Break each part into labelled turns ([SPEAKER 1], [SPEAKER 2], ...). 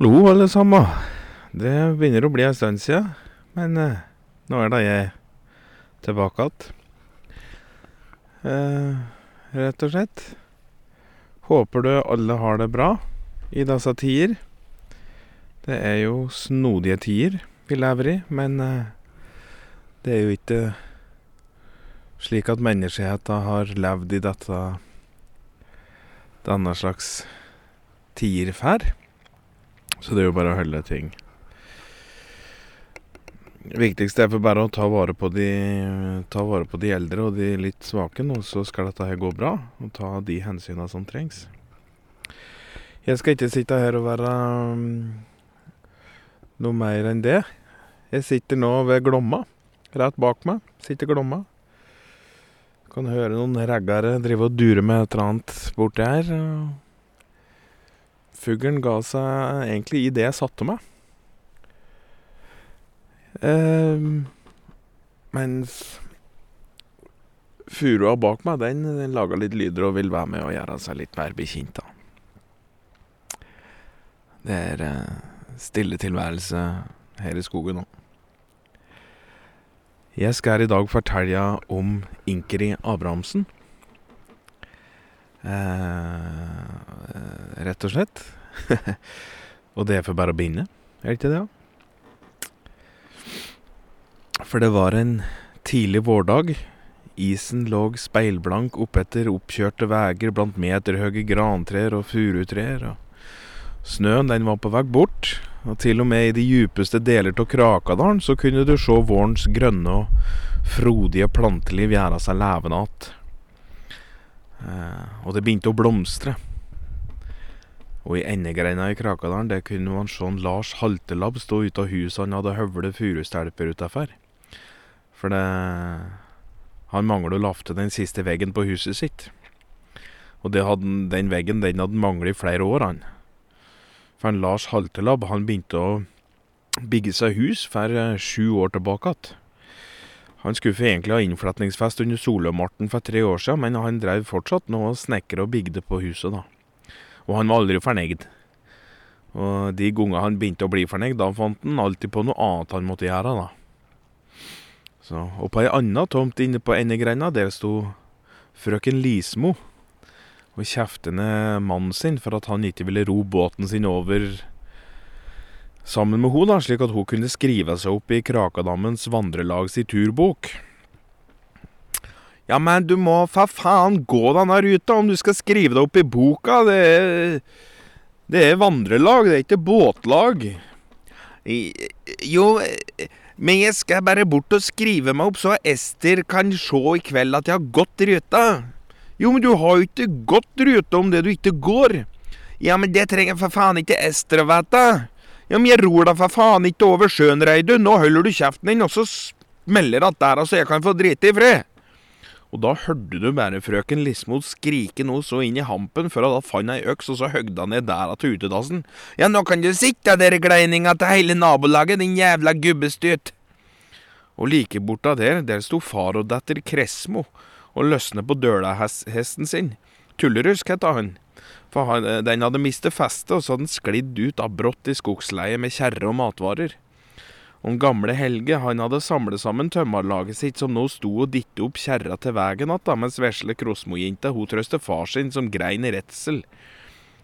[SPEAKER 1] Hallo, alle sammen. Det begynner å bli en stund siden, men eh, nå er da jeg tilbake igjen. Eh, rett og slett. Håper du alle har det bra i disse tider. Det er jo snodige tider vi lever i, men eh, det er jo ikke slik at menneskeheten har levd i dette denne slags tider. Så det er jo bare å holde ting Det Viktigste er for bare å ta vare på de Ta vare på de eldre og de litt svake, og så skal dette her gå bra. Og ta de hensynene som trengs. Jeg skal ikke sitte her og være um, noe mer enn det. Jeg sitter nå ved Glomma. Rett bak meg sitter Glomma. Kan høre noen raggere drive og dure med et eller annet borti her. Fuglen ga seg egentlig i det jeg satte meg. Eh, mens furua bak meg, den, den laga litt lyder og vil være med og gjøre seg litt mer bekjent, da. Det er eh, stille tilværelse her i skogen nå. Jeg skal i dag fortelle om Inkeri Abrahamsen. Eh, rett og slett. og det er for bare å begynne, er det ikke det? For det var en tidlig vårdag. Isen lå speilblank oppetter oppkjørte veier blant meterhøye grantrær og furutrær. Snøen den var på vei bort, og til og med i de djupeste deler av Krakadalen så kunne du se vårens grønne og frodige planteliv gjøre seg levende igjen. Eh, og det begynte å blomstre. Og i endegreina i Krakadalen der kunne man se Lars Haltelabb stå ute av huset han hadde høvlet furustelper utafor. For det Han manglet å lafte den siste veggen på huset sitt. Og hadde, den veggen den hadde manglet i flere år, han. For Lars Haltelabb han begynte å bygge seg hus for eh, sju år tilbake igjen. Han skulle egentlig ha innfletningsfest under Solømarten for tre år siden, men han drev fortsatt nå og snekra og bygde på huset, da. Og han var aldri fornøyd. Og de gangene han begynte å bli fornøyd, da fant han alltid på noe annet han måtte gjøre, da. Så, og på ei anna tomt inne på endegrenda, der sto frøken Lismo og kjefte mannen sin for at han ikke ville ro båten sin over sammen med henne, slik at hun kunne skrive seg opp i Krakadammens vandrelag i turbok. Ja, men du må for faen gå denne ruta om du skal skrive deg opp i boka. Det er, det er vandrelag, det er ikke båtlag. Jo, men jeg skal bare bort og skrive meg opp, så Ester kan se i kveld at jeg har gått ruta. Jo, men du har jo ikke gått ruta om det du ikke går. Ja, men det trenger for faen ikke Ester å vite. Ja, men jeg ror da for faen ikke over sjøen, Reidun. Nå holder du kjeften din, og så smeller det der, så jeg kan få drite i fred. Og da hørte du bare frøken Lismo skrike noe så inn i hampen, før hun da fant ei øks, og så høgde hun ned der til utedassen. Ja, nå kan du sitte dere gleininga til hele nabolaget, din jævla gubbestyrt. Og like borta der, der sto far og datter Kresmo og løsne på dølahesten sin. Tullerusk het han. For han, eh, den hadde mistet festet, og så hadde den sklidd ut av brått i skogsleiet med kjerre og matvarer. Og gamle Helge han hadde samlet sammen tømmerlaget sitt, som nå sto og ditte opp kjerra til veien igjen, mens vesle Krosmo-jenta hun trøste far sin, som grein i redsel.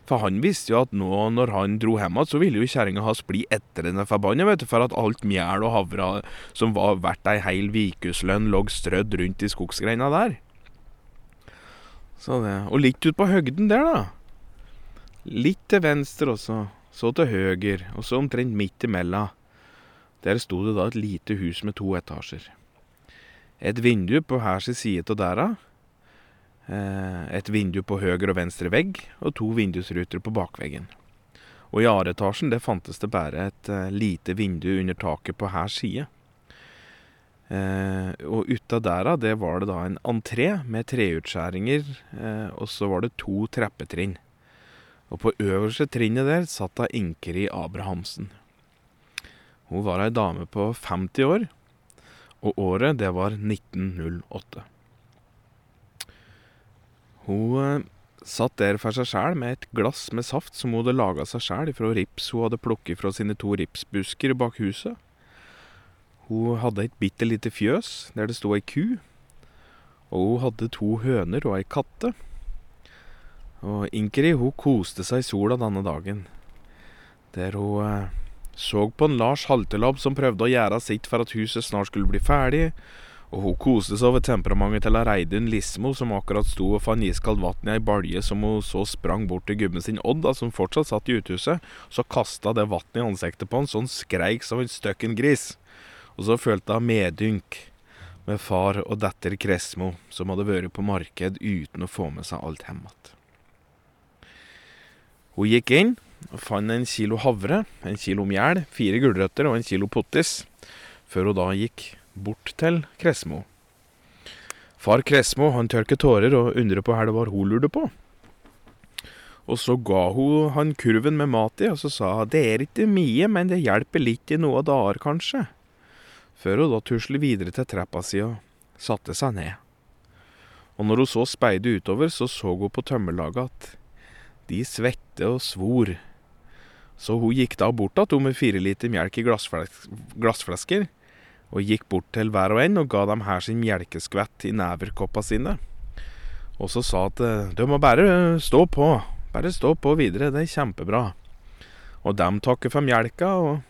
[SPEAKER 1] For han visste jo at nå når han dro hjem igjen, så ville jo kjerringa hans bli etter henne forbanna, vet du, for at alt mjæl og havre som var verdt ei heil vikuslønn, lå strødd rundt i skogsgreina der. Og litt ut på høgden der, da. Litt til venstre også, så til høyre, og så omtrent midt imellom. Der sto det da et lite hus med to etasjer. Et vindu på hver sin side av da, et vindu på høyre og venstre vegg, og to vindusruter på bakveggen. Og i aretasjen det fantes det bare et uh, lite vindu under taket på hver side. Eh, og der av, det var det da en entré med treutskjæringer, eh, og så var det to trappetrinn. Og på øverste trinnet der satt da Inkeri Abrahamsen. Hun var ei dame på 50 år, og året det var 1908. Hun satt der for seg sjæl med et glass med saft som hun hadde laga seg sjæl ifra rips hun hadde plukket fra sine to ripsbusker bak huset. Hun hadde et bitte lite fjøs der det sto ei ku, og hun hadde to høner og ei katte. Og Inkeri hun koste seg i sola denne dagen, der hun eh, så på en Lars Haltelabb som prøvde å gjøre sitt for at huset snart skulle bli ferdig, og hun koste seg over temperamentet til Reidun Lismo, som akkurat sto og fant iskaldt vann i ei balje som hun så sprang bort til gubben sin Odd, da, som fortsatt satt i uthuset. Så kasta det vannet i ansiktet på han, så han skreik som en støkken gris. Og så følte hun medynk med far og datter Kresmo, som hadde vært på marked uten å få med seg alt hjem igjen. Hun gikk inn og fant en kilo havre, en kilo mjæl, fire gulrøtter og en kilo pottis, før hun da gikk bort til Kresmo. Far Kresmo han tørket tårer og undret på hva det var hun lurte på. Og så ga hun han kurven med mat i, og så sa hun det er ikke mye, men det hjelper litt i noen dager, kanskje. Før hun da tuslet videre til trappa si og satte seg ned. Og når hun så speidet utover, så så hun på tømmerlaget at de svette og svor. Så hun gikk da bort hun med fire liter melk i glassflasker, og gikk bort til hver og en og ga dem her sin melkeskvett i neverkoppa sine. Og så sa at de må bare stå på, bare stå på videre, det er kjempebra. Og dem takket for melka, og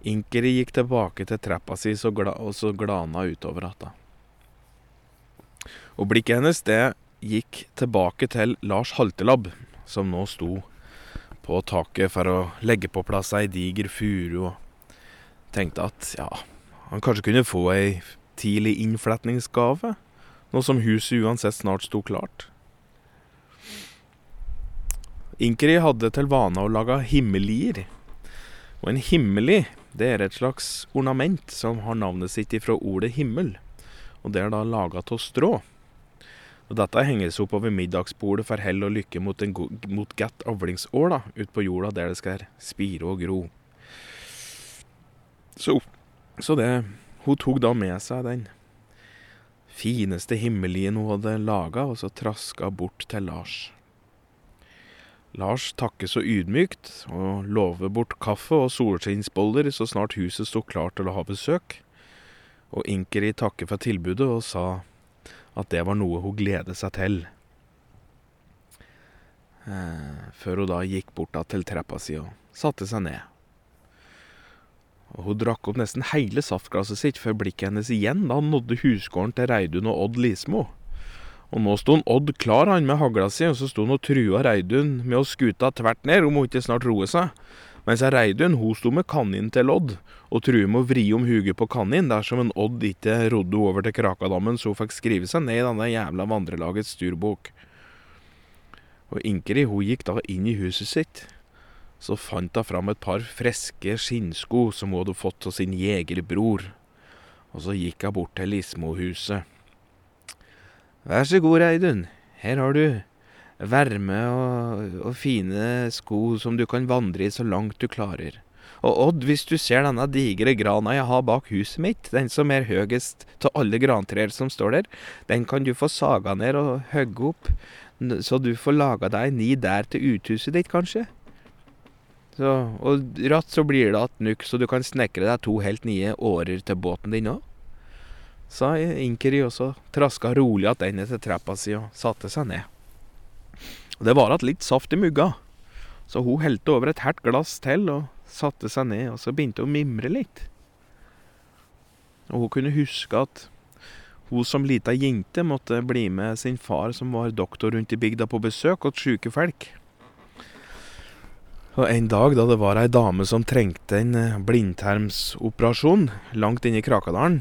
[SPEAKER 1] Inkeri gikk tilbake til trappa si så og så glana utover atta. Og blikket hennes, det gikk tilbake til Lars Haltelabb, som nå sto på taket for å legge på plass ei diger furu, og tenkte at ja, han kanskje kunne få ei tidlig innfletningsgave, nå som huset uansett snart sto klart. Inkeri hadde til vane å lage himmelier, og en himmeli det er et slags ornament som har navnet sitt ifra ordet himmel, og det er da laga av strå. Og Dette henges opp over middagsbordet for hell og lykke mot, en, mot godt avlingsår da, ut på jorda der det skal spire og gro. Så, så det Hun tok da med seg den fineste himmelien hun hadde laga, og så traska bort til Lars. Lars takker så ydmykt og lover bort kaffe og solskinnsboller så snart huset sto klart til å ha besøk, og Inkeri takker for tilbudet og sa at det var noe hun gledet seg til. Eh, før hun da gikk bort til trappa si og satte seg ned. Og Hun drakk opp nesten hele saftglasset sitt før blikket hennes igjen da han nådde husgården til Reidun og Odd Lismo. Og nå sto Odd klar han med hagla si, og så sto han og trua Reidun med å skuta tvert ned om hun ikke snart roet seg. Mens Reidun hun sto med kaninen til Odd og trua med å vri om huget på kaninen dersom en Odd ikke rodde over til Krakadammen så hun fikk skrive seg ned i denne jævla vandrelagets styrbok. Og Inkeri hun gikk da inn i huset sitt. Så fant hun fram et par friske skinnsko som hun hadde fått av sin jegerbror. Og så gikk hun bort til Lismo-huset. Vær så god, Reidun. Her har du varme og, og fine sko som du kan vandre i så langt du klarer. Og Odd, hvis du ser denne digre grana jeg har bak huset mitt, den som er høyest av alle grantrær som står der, den kan du få saga ned og hogge opp, så du får laga deg ni der til uthuset ditt, kanskje. Så, og ratt så blir det att nukk, så du kan snekre deg to helt nye årer til båten din òg. Sa Inkeri, og så traska rolig tilbake til trappa si og satte seg ned. Og det var igjen litt saft i mugga, så hun helte over et herdt glass til og satte seg ned, og så begynte hun å mimre litt. Og hun kunne huske at hun som lita jente måtte bli med sin far, som var doktor rundt i bygda, på besøk hos sjuke folk. Og en dag da det var ei dame som trengte en eh, blindtarmsoperasjon langt inne i Krakadalen,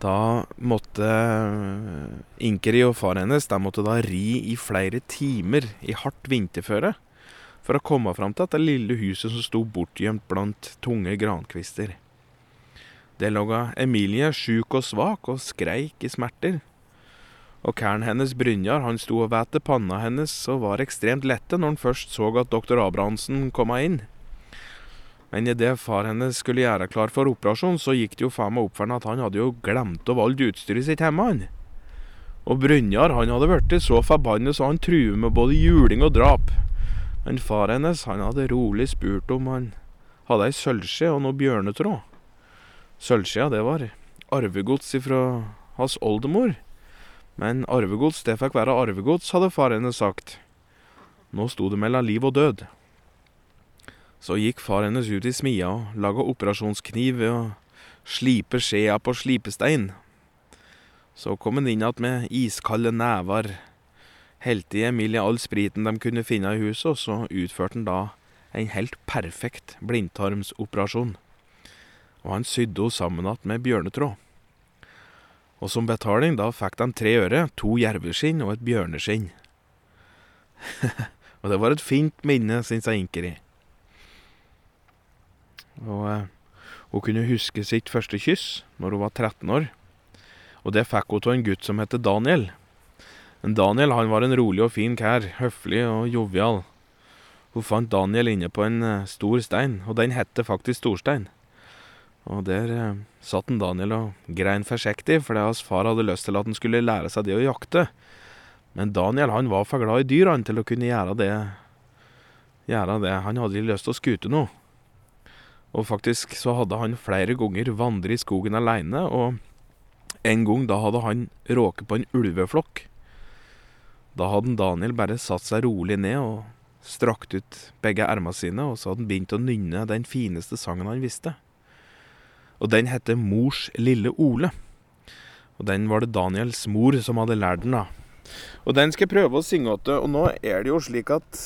[SPEAKER 1] da måtte eh, Inkeri og far hennes de måtte da ri i flere timer i hardt vinterføre for å komme fram til dette lille huset som sto bortgjemt blant tunge grankvister. Der lå Emilie sjuk og svak og skreik i smerter. Og kæren hennes Brynjar han sto og væte panna hennes og var ekstremt lette når han først så at doktor Abrahamsen kom inn. Men idet far hennes skulle gjøre klar for operasjon, så gikk det jo faen meg opp for ham at han hadde jo glemt å valge utstyret sitt hjemme, han. Og Brynjar han hadde blitt så forbannet så han truer med både juling og drap. Men far hennes han hadde rolig spurt om han hadde ei sølvskje og noe bjørnetråd. Sølvskjea, det var arvegods ifra hans oldemor. Men arvegods, det fikk være arvegods, hadde far hennes sagt. Nå sto det mellom liv og død. Så gikk far hennes ut i smia og laga operasjonskniv ved å slipe skjea på slipestein. Så kom han inn igjen med iskalde never, helte i Emilie all spriten de kunne finne i huset, og så utførte han da en helt perfekt blindtarmsoperasjon. Og han sydde henne sammen igjen med bjørnetråd. Og som betaling da fikk de tre øre, to jerveskinn og et bjørneskinn. og det var et fint minne, syns jeg Inkeri. Og eh, hun kunne huske sitt første kyss når hun var 13 år. Og det fikk hun av en gutt som het Daniel. Men Daniel han var en rolig og fin kær, høflig og jovial. Hun fant Daniel inne på en eh, stor stein, og den hette faktisk Storstein. Og der eh, satt en Daniel og grein forsiktig, fordi hans far hadde lyst til at han skulle lære seg det å jakte. Men Daniel han var for glad i dyr til å kunne gjøre det. Gjøre det. Han hadde lyst til å skute noe. Og faktisk så hadde han flere ganger vandret i skogen aleine, og en gang da hadde han råket på en ulveflokk. Da hadde Daniel bare satt seg rolig ned og strakt ut begge ermene sine, og så hadde han begynt å nynne den fineste sangen han visste. Og den heter Mors lille Ole. Og den var det Daniels mor som hadde lært den, da. Og den skal jeg prøve å synge til, og nå er det jo slik at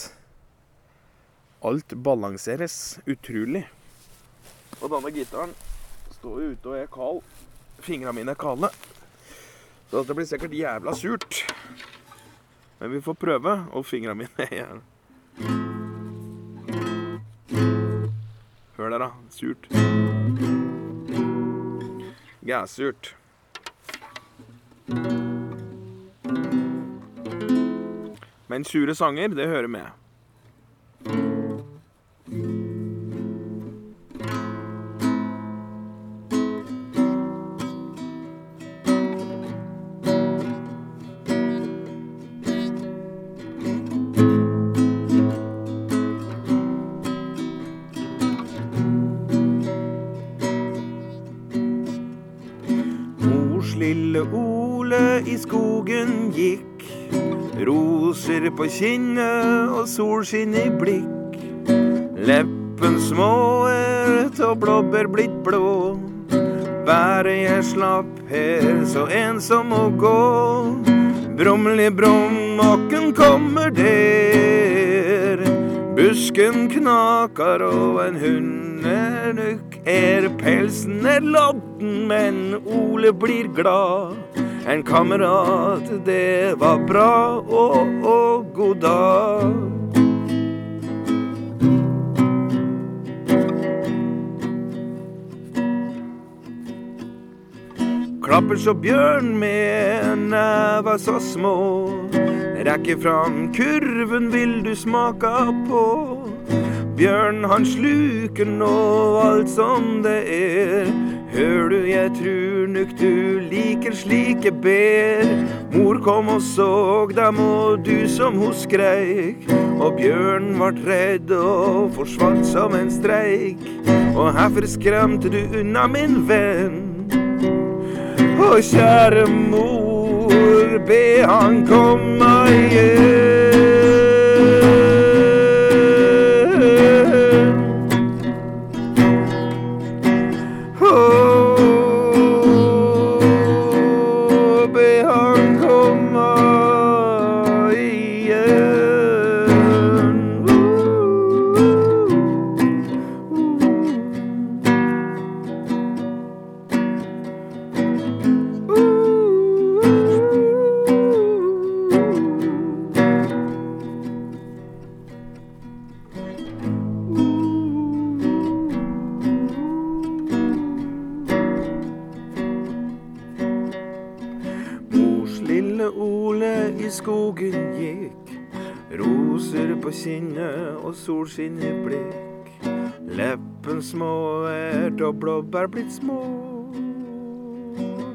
[SPEAKER 1] alt balanseres utrolig. Og denne gitaren står jo ute og er kald. Fingrene mine er kalde. Så det blir sikkert jævla surt. Men vi får prøve, og fingrene mine er Hør der, da. Surt. Gæsurt. Men sure sanger, det hører med. Lille Ole i skogen gikk. Roser på kinnet og solskinn i blikk. Leppen små og blåbær blitt blå. Været jeg slapp her, så ensom å gå. Brumli brum, åkken kommer der. Busken knaker og en hund er nukk. Er pelsen er lodden, men Ole blir glad. En kamerat, det var bra, og, å, god dag. Klapper så bjørn med neva så små. Rekker fram kurven, vil du smaka på? Bjørn han sluker nå alt som det er. Hør du, jeg trur nok du liker slike ber. Mor kom og såg dem, og du som ho skreik. Og bjørn vart redd og forsvant som en streik. Og herfor skremte du unna min venn. Å, kjære mor, be han komme igjen. Og blåbær blitt små.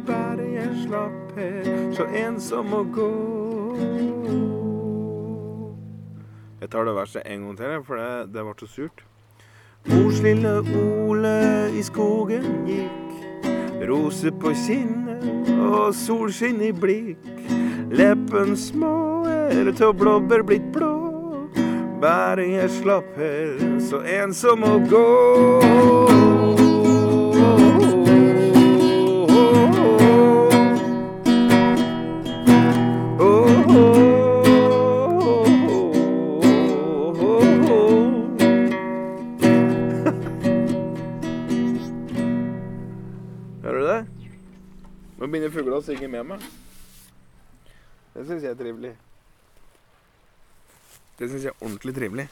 [SPEAKER 1] Bare jeg slapp her, så ensom å gå. Jeg tar det verset en gang til, for det, det ble så surt. Mors lille Ole i skogen gikk, rose på kinnet og solskinn i blikk. Leppen små er til blåbær blitt blå. Bare jeg slapp her, så ensom å gå. Å synge med meg. Det syns jeg er trivelig. Det syns jeg er ordentlig trivelig.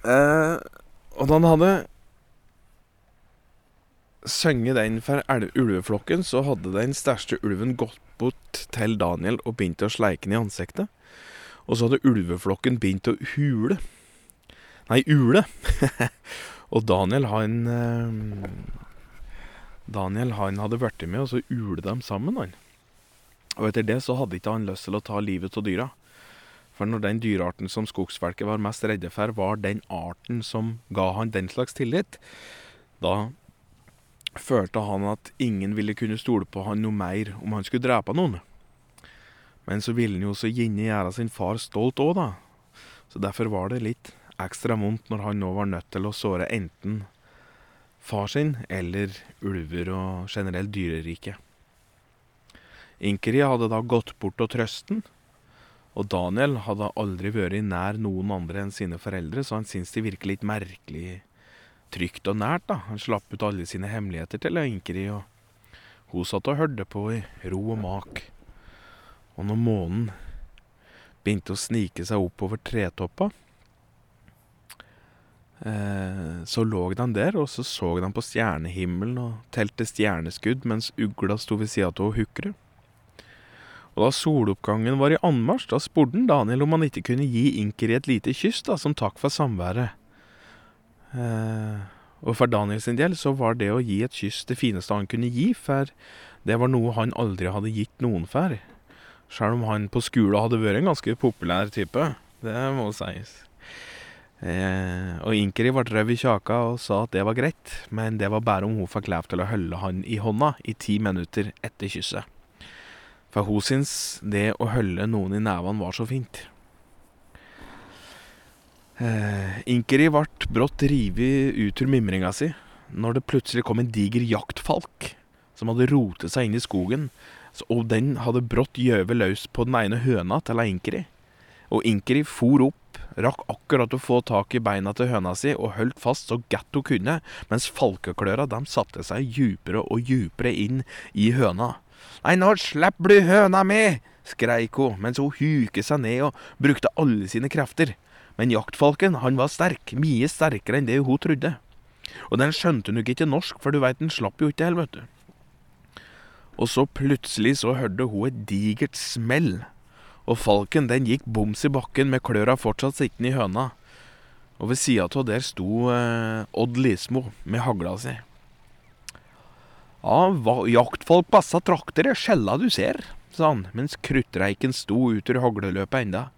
[SPEAKER 1] Eh, og da han hadde sunget den for ulveflokken, så hadde den største ulven gått bort til Daniel og begynt å sleike den i ansiktet. Og så hadde ulveflokken begynt å hule. Nei, ule. og Daniel, han eh, Daniel han hadde blitt med, og så ule dem sammen, han. Og etter det så hadde ikke han lyst til å ta livet av dyra. For når den dyrearten som skogsfolket var mest redde for, var den arten som ga han den slags tillit, da følte han at ingen ville kunne stole på han noe mer om han skulle drepe noen. Men så ville han jo så gjerne gjøre sin far stolt òg, da. Så derfor var det litt ekstra vondt når han nå var nødt til å såre enten far sin eller ulver og generelt dyreriket. Inkeri hadde da gått bort og trøsten, og Daniel hadde aldri vært nær noen andre enn sine foreldre, så han syntes det virket litt merkelig trygt og nært. da. Han slapp ut alle sine hemmeligheter til Inkeri, og hun satt og hørte på i ro og mak. Og når månen begynte å snike seg oppover tretoppa, så lå de der, og så så de på stjernehimmelen og telte stjerneskudd mens ugla sto ved sida av hukret. Og da soloppgangen var i anmarsj, da spurte han Daniel om han ikke kunne gi Inkeri et lite kyss da, som takk for samværet. Eh, og for Daniel sin del så var det å gi et kyss det fineste han kunne gi, for det var noe han aldri hadde gitt noen før. Selv om han på skolen hadde vært en ganske populær type. Det må sies. Eh, og Inkeri ble rød i kjaka og sa at det var greit, men det var bare om hun fikk lov til å holde han i hånda i ti minutter etter kysset. For hun syns det å holde noen i nevene var så fint. Eh, Inkeri ble brått revet ut ur mimringa si når det plutselig kom en diger jaktfalk som hadde rotet seg inn i skogen, og den hadde brått gjøvet løs på den ene høna til Inkeri. Og Inkeri for opp, rakk akkurat å få tak i beina til høna si og holdt fast så godt hun kunne, mens falkekløra dem satte seg djupere og djupere inn i høna. Nei, nå slipper du høna mi! skreik hun mens hun huket seg ned og brukte alle sine krefter. Men jaktfalken, han var sterk, mye sterkere enn det hun trodde. Og den skjønte nok ikke norsk, for du veit, den slapp jo ikke til, vet du. Og så plutselig så hørte hun et digert smell, og falken den gikk boms i bakken med kløra fortsatt sittende i høna. Og ved sida av der sto eh, Odd Lismo med hagla si. Ja, jaktfolk på disse trakter er skjella du ser, sa han, mens kruttreiken sto ut ur hagleløpet enda.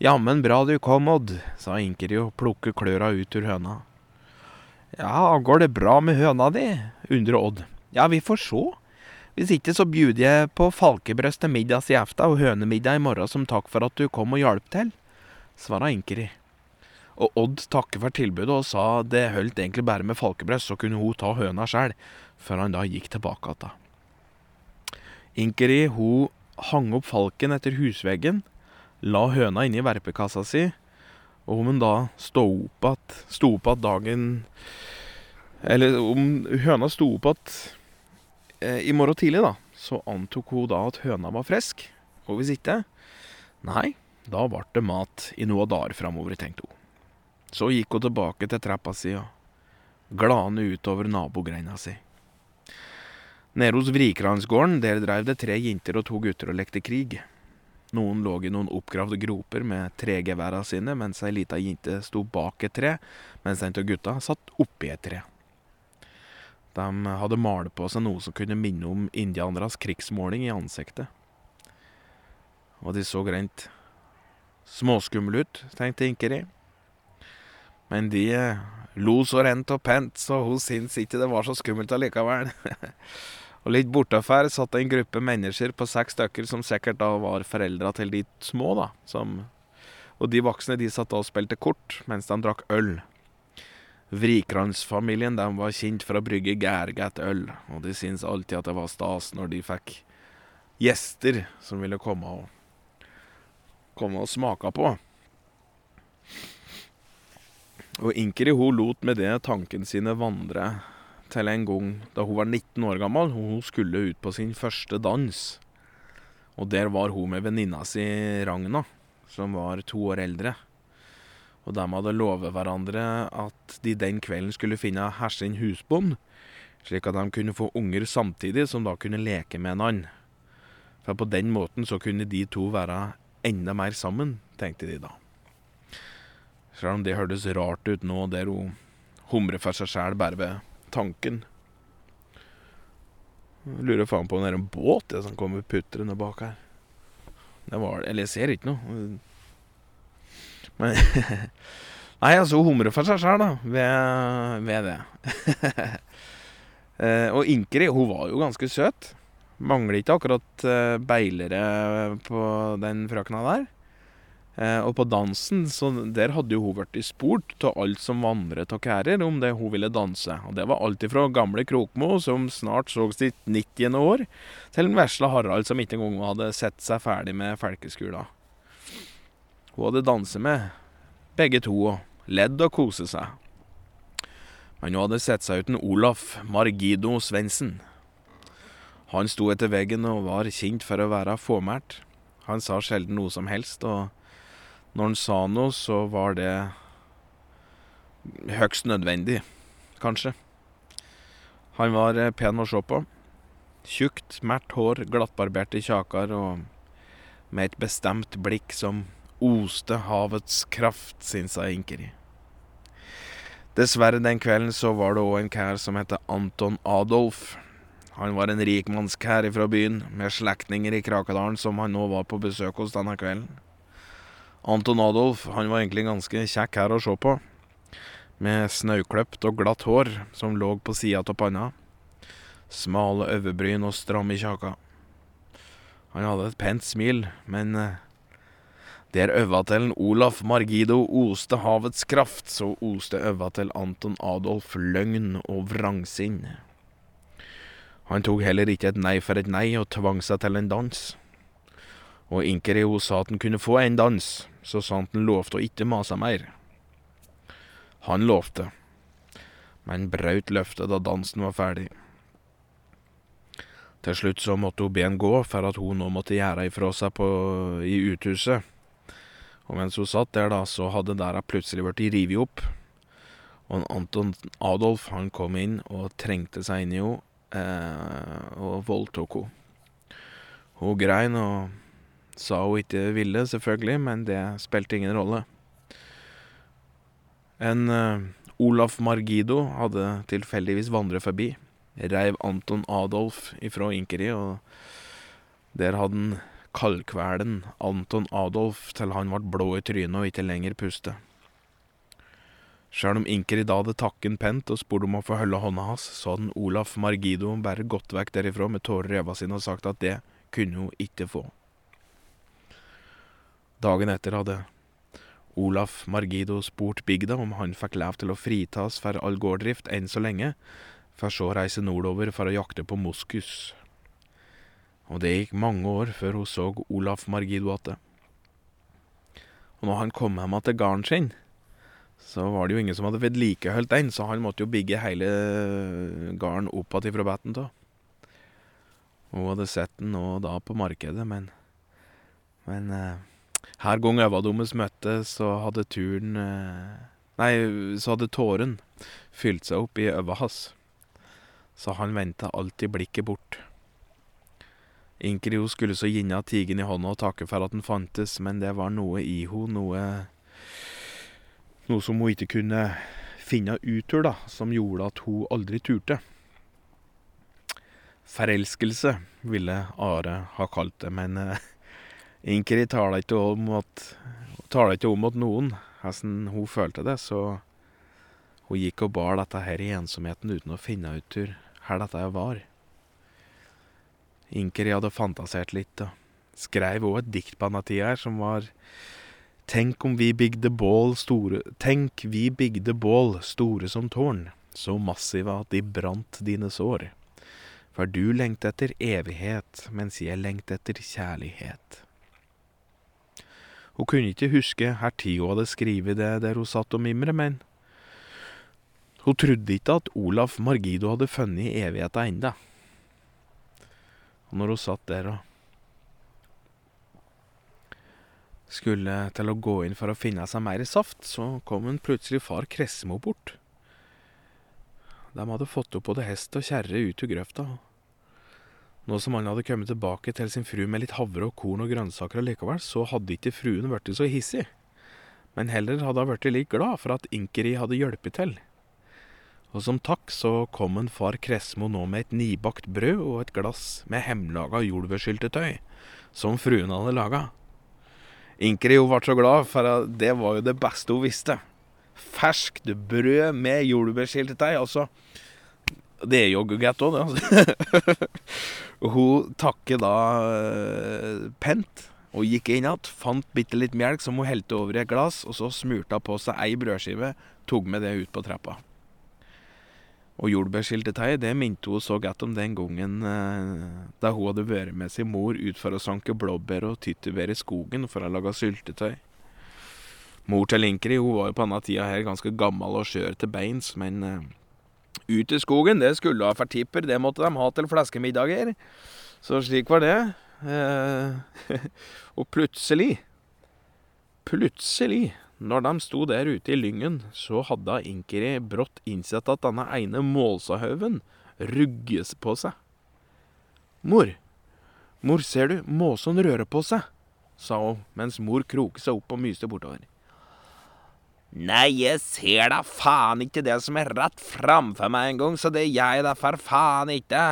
[SPEAKER 1] Jammen bra du kom, Odd, sa Inkeri og plukket kløra ut ur høna. Ja, går det bra med høna di? undrer Odd. Ja, vi får sjå. Hvis ikke så bjuder jeg på falkebrøst til middags i aften og hønemiddag i morgen som takk for at du kom og hjalp til, svara Inkeri. Og Odd takket for tilbudet og sa det holdt egentlig bare med falkebrøst, så kunne hun ta høna sjøl, før han da gikk tilbake igjen. Inkeri hun hang opp falken etter husveggen, la høna inni verpekassa si, og om hun da sto opp igjen dagen Eller om høna sto opp igjen i morgen tidlig, da, så antok hun da at høna var frisk. Og hvis ikke, nei, da ble det mat i noen dager framover, tenkte hun. Så gikk hun tilbake til trappa si og glane utover nabogreina si. Nede hos Vrikransgården, der dreiv det tre jenter og to gutter og lekte krig. Noen lå i noen oppgravde groper med tregeværa sine, mens ei lita jente sto bak et tre, mens en av gutta satt oppi et tre. De hadde malt på seg noe som kunne minne om indianeres krigsmåling i ansiktet. Og de så rent småskumle ut, tenkte Inkeri. Men de lo så rent og pent, så hun syntes ikke det var så skummelt allikevel. og litt bortafor satt en gruppe mennesker på seks stykker, som sikkert da var foreldra til de små, da. Som, og de voksne de satt da og spilte kort mens de drakk øl. Vrikransfamilien de var kjent for å brygge gærget øl, og de syntes alltid at det var stas når de fikk gjester som ville komme og, komme og smake på. Og Inkeri hun lot med det tankene sine vandre til en gang da hun var 19 år gammel, hun skulle ut på sin første dans. Og der var hun med venninna si Ragna, som var to år eldre. Og de hadde lovet hverandre at de den kvelden skulle finne hver sin husbond, slik at de kunne få unger samtidig, som da kunne leke med en annen. For på den måten så kunne de to være enda mer sammen, tenkte de da. Selv om det hørtes rart ut nå, der hun humrer for seg sjæl bare ved tanken. Jeg lurer faen på om det er en båt det som kommer putrende bak her. Det var Eller jeg ser ikke noe. Men Nei, altså, hun humrer for seg sjøl, da, ved, ved det. eh, og Inkeri, hun var jo ganske søt. Mangler ikke akkurat eh, beilere på den frøkna der. Eh, og på dansen, så der hadde jo hun blitt spurt av alt som vandret av kærer, om det hun ville danse. Og det var alt ifra gamle Krokmo, som snart så sitt 90. år, til den vesle Harald, som ikke engang hadde sett seg ferdig med felkeskula. Hun hadde danset med begge to og ledd og koset seg. Men hun hadde sett seg uten Olaf Margido Svendsen. Han sto etter veggen og var kjent for å være fåmælt. Han sa sjelden noe som helst, og når han sa noe, så var det høgst nødvendig, kanskje. Han var pen å se på. Tjukt, mært hår, glattbarberte kjaker og med et bestemt blikk som oste havets kraft, sin jeg Inkeri. Dessverre, den kvelden så var det òg en kær som het Anton Adolf. Han var en rikmannskær fra byen, med slektninger i Krakadalen som han nå var på besøk hos denne kvelden. Anton Adolf han var egentlig ganske kjekk her å se på, med snaukløpt og glatt hår som lå på sida av panna, smale øyebryn og stram i kjaka. Han hadde et pent smil, men der øva til Olaf Margido oste havets kraft, så oste øva til Anton Adolf løgn og vrangsinn. Han tok heller ikke et nei for et nei, og tvang seg til en dans. Og Inkeri hun sa at han kunne få en dans, så sant han lovte å ikke mase mer. Han lovte, men brøt løftet da dansen var ferdig. Til slutt så måtte hun be han gå, for at hun nå måtte gjøre ifra seg på, i uthuset. Og mens hun satt der, da, så hadde døra plutselig blitt revet opp. Og Anton Adolf han kom inn og trengte seg inn i henne eh, og voldtok henne. Hun grein og sa hun ikke ville, selvfølgelig, men det spilte ingen rolle. En eh, Olaf Margido hadde tilfeldigvis vandret forbi. Reiv Anton Adolf ifra Inkeri, og der hadde han kaldkvelen Anton Adolf til han vart blå i trynet og ikke lenger puste. Sjøl om Inker i hadde takken pent og spurt om å få holde hånda hans, så hadde Olaf Margido bare gått vekk derifra med tårer i øynene sine og sagt at det kunne hun ikke få. Dagen etter hadde Olaf Margido spurt bygda om han fikk lov til å fritas for all gårddrift enn så lenge, for så å reise nordover for å jakte på moskus og det gikk mange år før hun så Olaf Margido atte. Og når han kom hjem til gården sin, så var det jo ingen som hadde vedlikeholdt den, så han måtte jo bygge hele gården opp igjen fra betten av. Hun hadde sett den nå da på markedet, men Men eh, her gang øva deres møttes, så hadde turen eh, Nei, så hadde tåren fylt seg opp i øva hans. Så han vendte alltid blikket bort. Inkrio skulle så gjerne tigen i hånda og takke for at den fantes, men det var noe i ho, noe Noe som hun ikke kunne finne ut av, som gjorde at hun aldri turte. forelskelse, ville Are ha kalt det, men eh, Inkeri taler ikke om at taler ikke om at noen hvordan hun følte det, så hun gikk og bar dette her i ensomheten uten å finne ut hvor dette var. Inkeri hadde fantasert litt og skreiv òg et dikt på denne tida her som var Tenk om vi bygde bål store Tenk vi bygde bål store som tårn, så massive at de brant dine sår. For du lengter etter evighet, mens jeg lengter etter kjærlighet. Hun kunne ikke huske herr hun hadde skrevet det der hun satt og mimret, men hun trodde ikke at Olaf Margido hadde funnet evigheta enda. Og når hun satt der og skulle til å gå inn for å finne seg mer saft, så kom en plutselig far Kressemo bort. De hadde fått opp både hest og kjerre ut ur grøfta. Nå som han hadde kommet tilbake til sin fru med litt havre og korn og grønnsaker allikevel, så hadde ikke fruen blitt så hissig, men heller hadde hun blitt litt glad for at Inkeri hadde hjulpet til. Og som takk så kom en far Kresmo nå med et nibakt brød og et glass med hjemmelaga jordbærsyltetøy, som fruen hadde laga. Inkeri hun ble så glad, for det var jo det beste hun visste. Ferskt brød med jordbærsyltetøy, altså. Det er jo godt òg, det. altså. hun takket da uh, pent og gikk inn igjen, fant bitte litt melk som hun helte over i et glass, og så smurte hun på seg ei brødskive, tok med det ut på trappa. Og jordbærsyltetøy, det minte hun så godt om den gangen eh, da hun hadde vært med sin mor ut for å sanke blåbær og tyttebær i skogen for å lage syltetøy. Mor til Linkeri hun var jo på denne tida her ganske gammel og skjør til beins, men eh, ut i skogen, det skulle ha fertipper, det måtte de ha til fleskemiddager. Så slik var det. Eh, og plutselig, plutselig når de sto der ute i lyngen, så hadde Inkeri brått innsett at denne ene måsahaugen rugges på seg. Mor, mor, ser du, måsen rører på seg, sa hun mens mor kroket seg opp og myste bortover. Nei, jeg ser da faen ikke det som er rett framfor meg engang, så det gjør jeg da for faen ikke.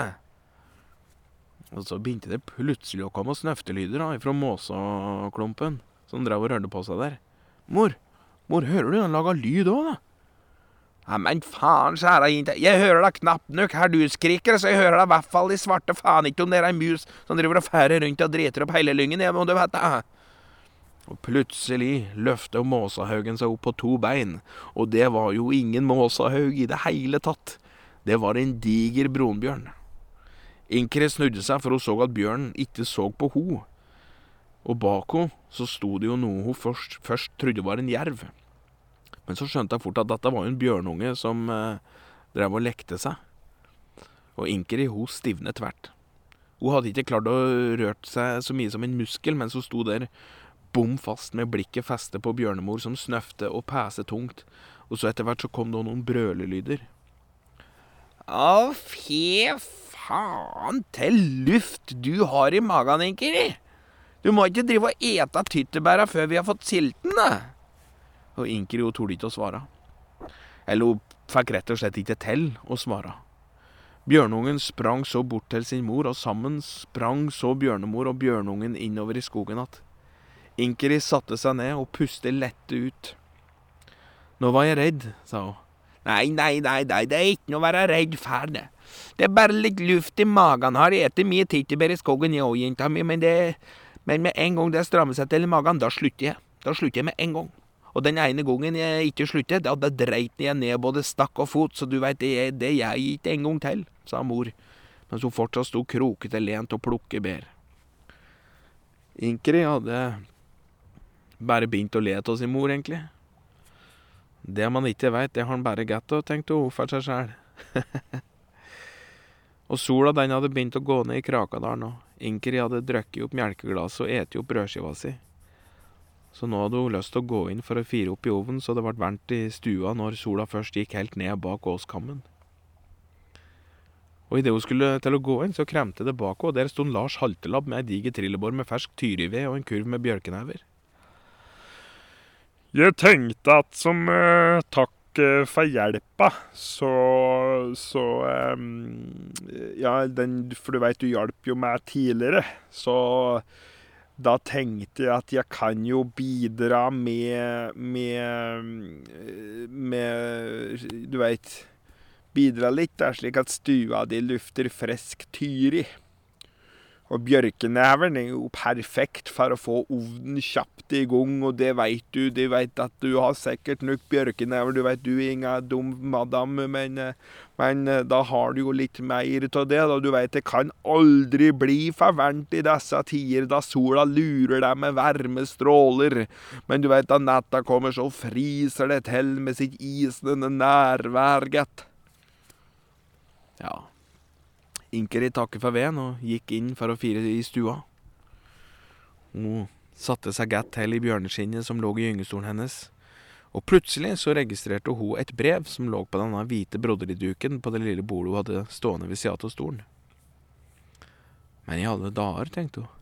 [SPEAKER 1] Og så begynte det plutselig å komme snøftelyder da, fra måseklumpen, som drev og rørte på seg der. Mor, mor, hører du han lager lyd òg, da? Ja, men faen, kjære jente, jeg hører da knapt nok her du skriker, så jeg hører da i hvert fall de svarte faen ikke om det er ei mus som driver og færer rundt og driter opp hele lyngen, jeg må du vite. Og plutselig løfter måsahaugen seg opp på to bein, og det var jo ingen måsahaug i det hele tatt. Det var en diger brunbjørn. Inkere snudde seg, for hun så at bjørnen ikke så på ho. Og bak henne så sto det jo noe hun først, først trodde var en jerv. Men så skjønte jeg fort at dette var en bjørnunge som eh, drev og lekte seg. Og Inkeri hun stivnet tvert. Hun hadde ikke klart å rørt seg så mye som en muskel mens hun sto der bom fast med blikket festet på bjørnemor som snøfte og pese tungt, og så etter hvert så kom det noen brølelyder. Å, fy faen til luft du har i magen, Inkeri! Du må ikke drive og ete tyttebæra før vi har fått silten, da. Og Inkeri hun torde ikke å svare. Eller hun fikk rett og slett ikke til å svare. Bjørnungen sprang så bort til sin mor, og sammen sprang så bjørnemor og bjørnungen innover i skogen att. Inkeri satte seg ned og pustet lette ut. Nå var jeg redd, sa hun. Nei, nei, nei, nei, det er ikke noe å være redd for, det. Det er bare litt luft i magen. Har spist mye tyttebær i skogen, jeg òg, jenta mi, men det men med en gang det strammer seg til i magen, da slutter jeg. Da slutter jeg med en gang. Og den ene gangen jeg ikke slutter, da, da dreit jeg ned både stakk og fot, så du veit, det, det jeg ikke en gang til, sa mor, mens hun fortsatt sto krokete lent og plukke bær. Inkeri hadde bare begynt å le av sin mor, egentlig. Det man ikke veit, det har han bare godt av, tenkte hun for seg sjæl. og sola den hadde begynt å gå ned i Krakadalen, og Inkeri hadde drukket opp melkeglasset og eti opp brødskiva si. Så nå hadde hun lyst til å gå inn for å fire opp i ovnen så det ble varmt i stua når sola først gikk helt ned bak åskammen. Og idet hun skulle til å gå inn, så kremte det bak henne, og der sto Lars Haltelabb med ei diger trillebår med fersk tyrived og en kurv med bjørkenever.
[SPEAKER 2] Jeg tenkte at som eh, takk takke får hjelpa, så, så um, Ja, den, for du veit, du hjalp jo meg tidligere. Så da tenkte jeg at jeg kan jo bidra med Med, med Du veit Bidra litt, da, slik at stua di lufter frisk tyri. Og bjørkeneveren er jo perfekt for å få ovnen kjapt i gang, og det veit du. De veit at du har sikkert nok bjørkenever, du veit du er inga dum madam, men, men da har du jo litt mer av det. da. Du veit det kan aldri bli for varmt i disse tider, da sola lurer deg med varmestråler. Men du veit da natta kommer, så friser det til med sitt isende nærvær, gitt. Ja. Inkeri takket for veden og gikk inn for å fire i stua. Hun satte seg godt til i bjørneskinnet som lå i gyngestolen hennes, og plutselig så registrerte hun et brev som lå på denne hvite broderiduken på det lille bordet hun hadde stående ved sida av stolen. Men i alle dager, tenkte hun.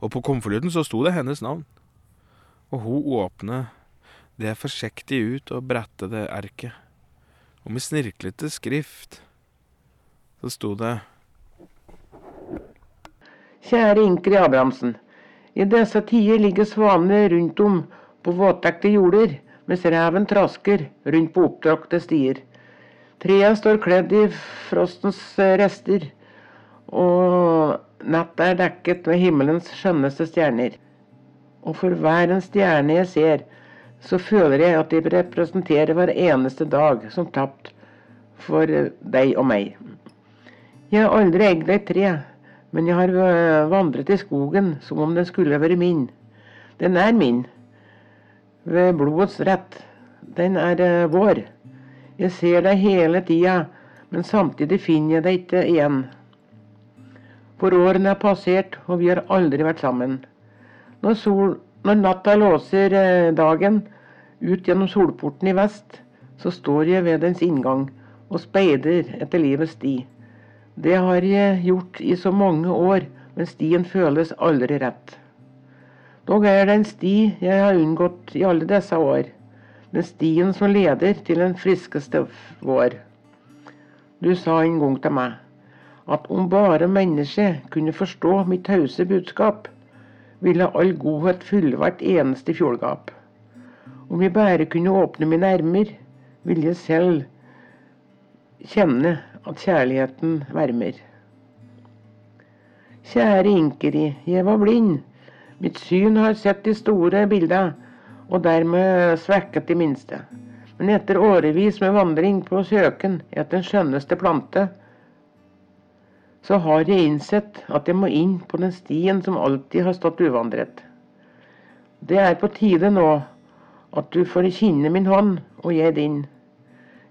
[SPEAKER 2] Og på konvolutten så sto det hennes navn. Og hun åpnet det forsiktig ut og brettet det erket. Og med snirklete skrift så sto det
[SPEAKER 3] Kjære Inkrid Abrahamsen. I disse tider ligger svanene rundt om på våtdekte jorder, mens reven trasker rundt på oppdrakte stier. Trærne står kledd i frostens rester, og nettet er dekket med himmelens skjønneste stjerner. Og for hver en stjerne jeg ser, så føler jeg at de representerer hver eneste dag som tapt for deg og meg. Jeg har aldri egd et tre, men jeg har vandret i skogen som om den skulle være min. Den er min, ved blodets rett. Den er uh, vår. Jeg ser deg hele tida, men samtidig finner jeg deg ikke igjen. For årene er passert, og vi har aldri vært sammen. Når, sol, når natta låser uh, dagen ut gjennom solporten i vest, så står jeg ved dens inngang og speider etter livets sti. Det har jeg gjort i så mange år, men stien føles aldri rett. Dog er det en sti jeg har unngått i alle disse år. Den stien som leder til den friskeste vår. Du sa en gang til meg at om bare mennesket kunne forstå mitt tause budskap, ville all godhet fylle hvert eneste fjordgap. Om jeg bare kunne åpne mine ermer, ville jeg selv kjenne at kjærligheten varmer. Kjære Inkeri, jeg var blind. Mitt syn har sett de store bildene, og dermed svekket de minste. Men etter årevis med vandring på søken etter den skjønneste plante, så har jeg innsett at jeg må inn på den stien som alltid har stått uvandret. Det er på tide nå at du får kjenne min hånd, og jeg din.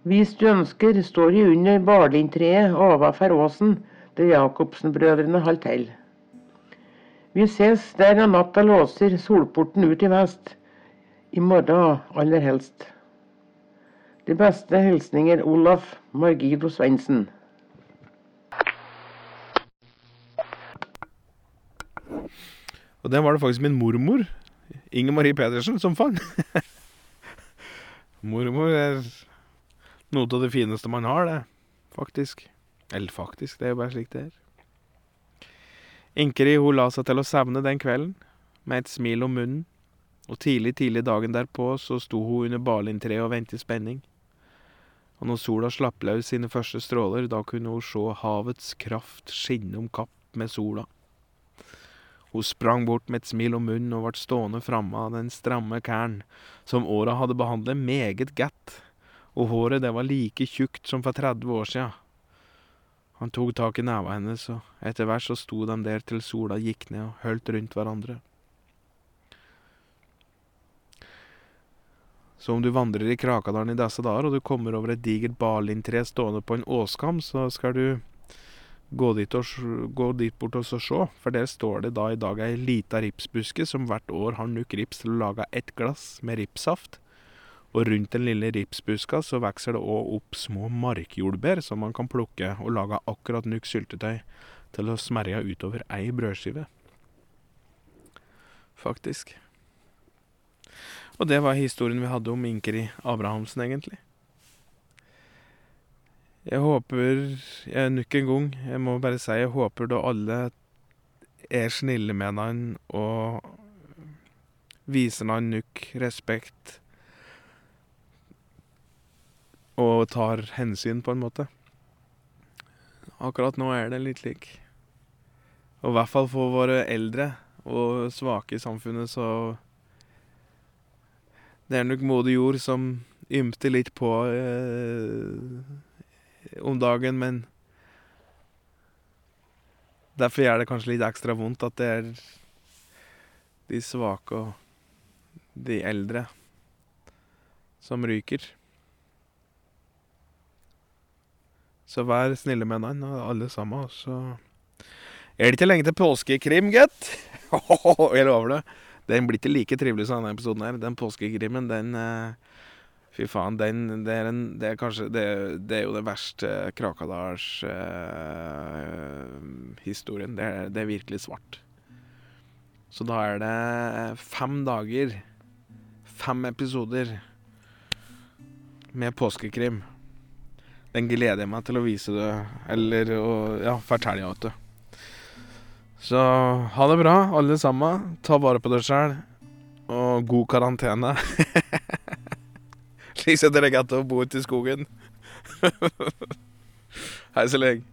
[SPEAKER 3] Hvis du ønsker, står de under barlintreet ovenfor åsen der Jacobsen-brødrene holdt til. Vi ses der når natta låser solporten ut i vest. I morgen aller helst. De beste hilsninger Olaf Margido Svendsen.
[SPEAKER 1] Og den var det faktisk min mormor, Inger Marie Pedersen, som fant. mormor er noe av det fineste man har, det. Faktisk. Eller faktisk, det er jo bare slik det er. Inkeri hun la seg til å sevne den kvelden, med et smil om munnen, og tidlig, tidlig dagen derpå så sto hun under balintreet og ventet i spenning. Og når sola slapp løs sine første stråler, da kunne hun se havets kraft skinne om kapp med sola. Hun sprang bort med et smil om munnen og ble stående framme av den stramme kæren, som åra hadde behandlet meget godt, og håret det var like tjukt som for 30 år sia. Han tok tak i neva hennes, og etter hvert så sto de der til sola gikk ned og holdt rundt hverandre. Så om du vandrer i Krakadalen i disse dager, og du kommer over et digert barlindtre stående på en åskam, så skal du gå dit, og, gå dit bort og se, for der står det da i dag ei lita ripsbuske som hvert år har nok rips til å lage ett glass med ripssaft. Og rundt den lille ripsbuska så vokser det òg opp små markjordbær som man kan plukke og lage akkurat nok syltetøy til å smerje utover ei brødskive. Faktisk. Og det var historien vi hadde om Inkeri Abrahamsen, egentlig. Jeg håper jeg Nok en gang, jeg må bare si jeg håper da alle er snille med han og viser han nok respekt og tar hensyn, på en måte. Akkurat nå er det litt slik. Og i hvert fall for våre eldre og svake i samfunnet, så Det er nok modig jord som ymter litt på eh, om dagen, men Derfor gjør det kanskje litt ekstra vondt at det er de svake og de eldre som ryker. Så vær snille med hverandre, alle sammen. Så er det ikke lenge til påskekrim, gitt. Jeg lover det. Den blir ikke like trivelig som denne episoden her. Den påskekrimmen, den eh, Fy faen, den Det er, en, det er kanskje det, det, er jo det verste Krakadals-historien. Eh, det, er, det er virkelig svart. Så da er det fem dager, fem episoder med påskekrim. Den gleder jeg meg til å vise det, eller å ja, fortelle, det. Så ha det bra, alle sammen. Ta vare på deg sjøl. Og god karantene. Slik som dere kan bo ute i skogen. Hei så lenge.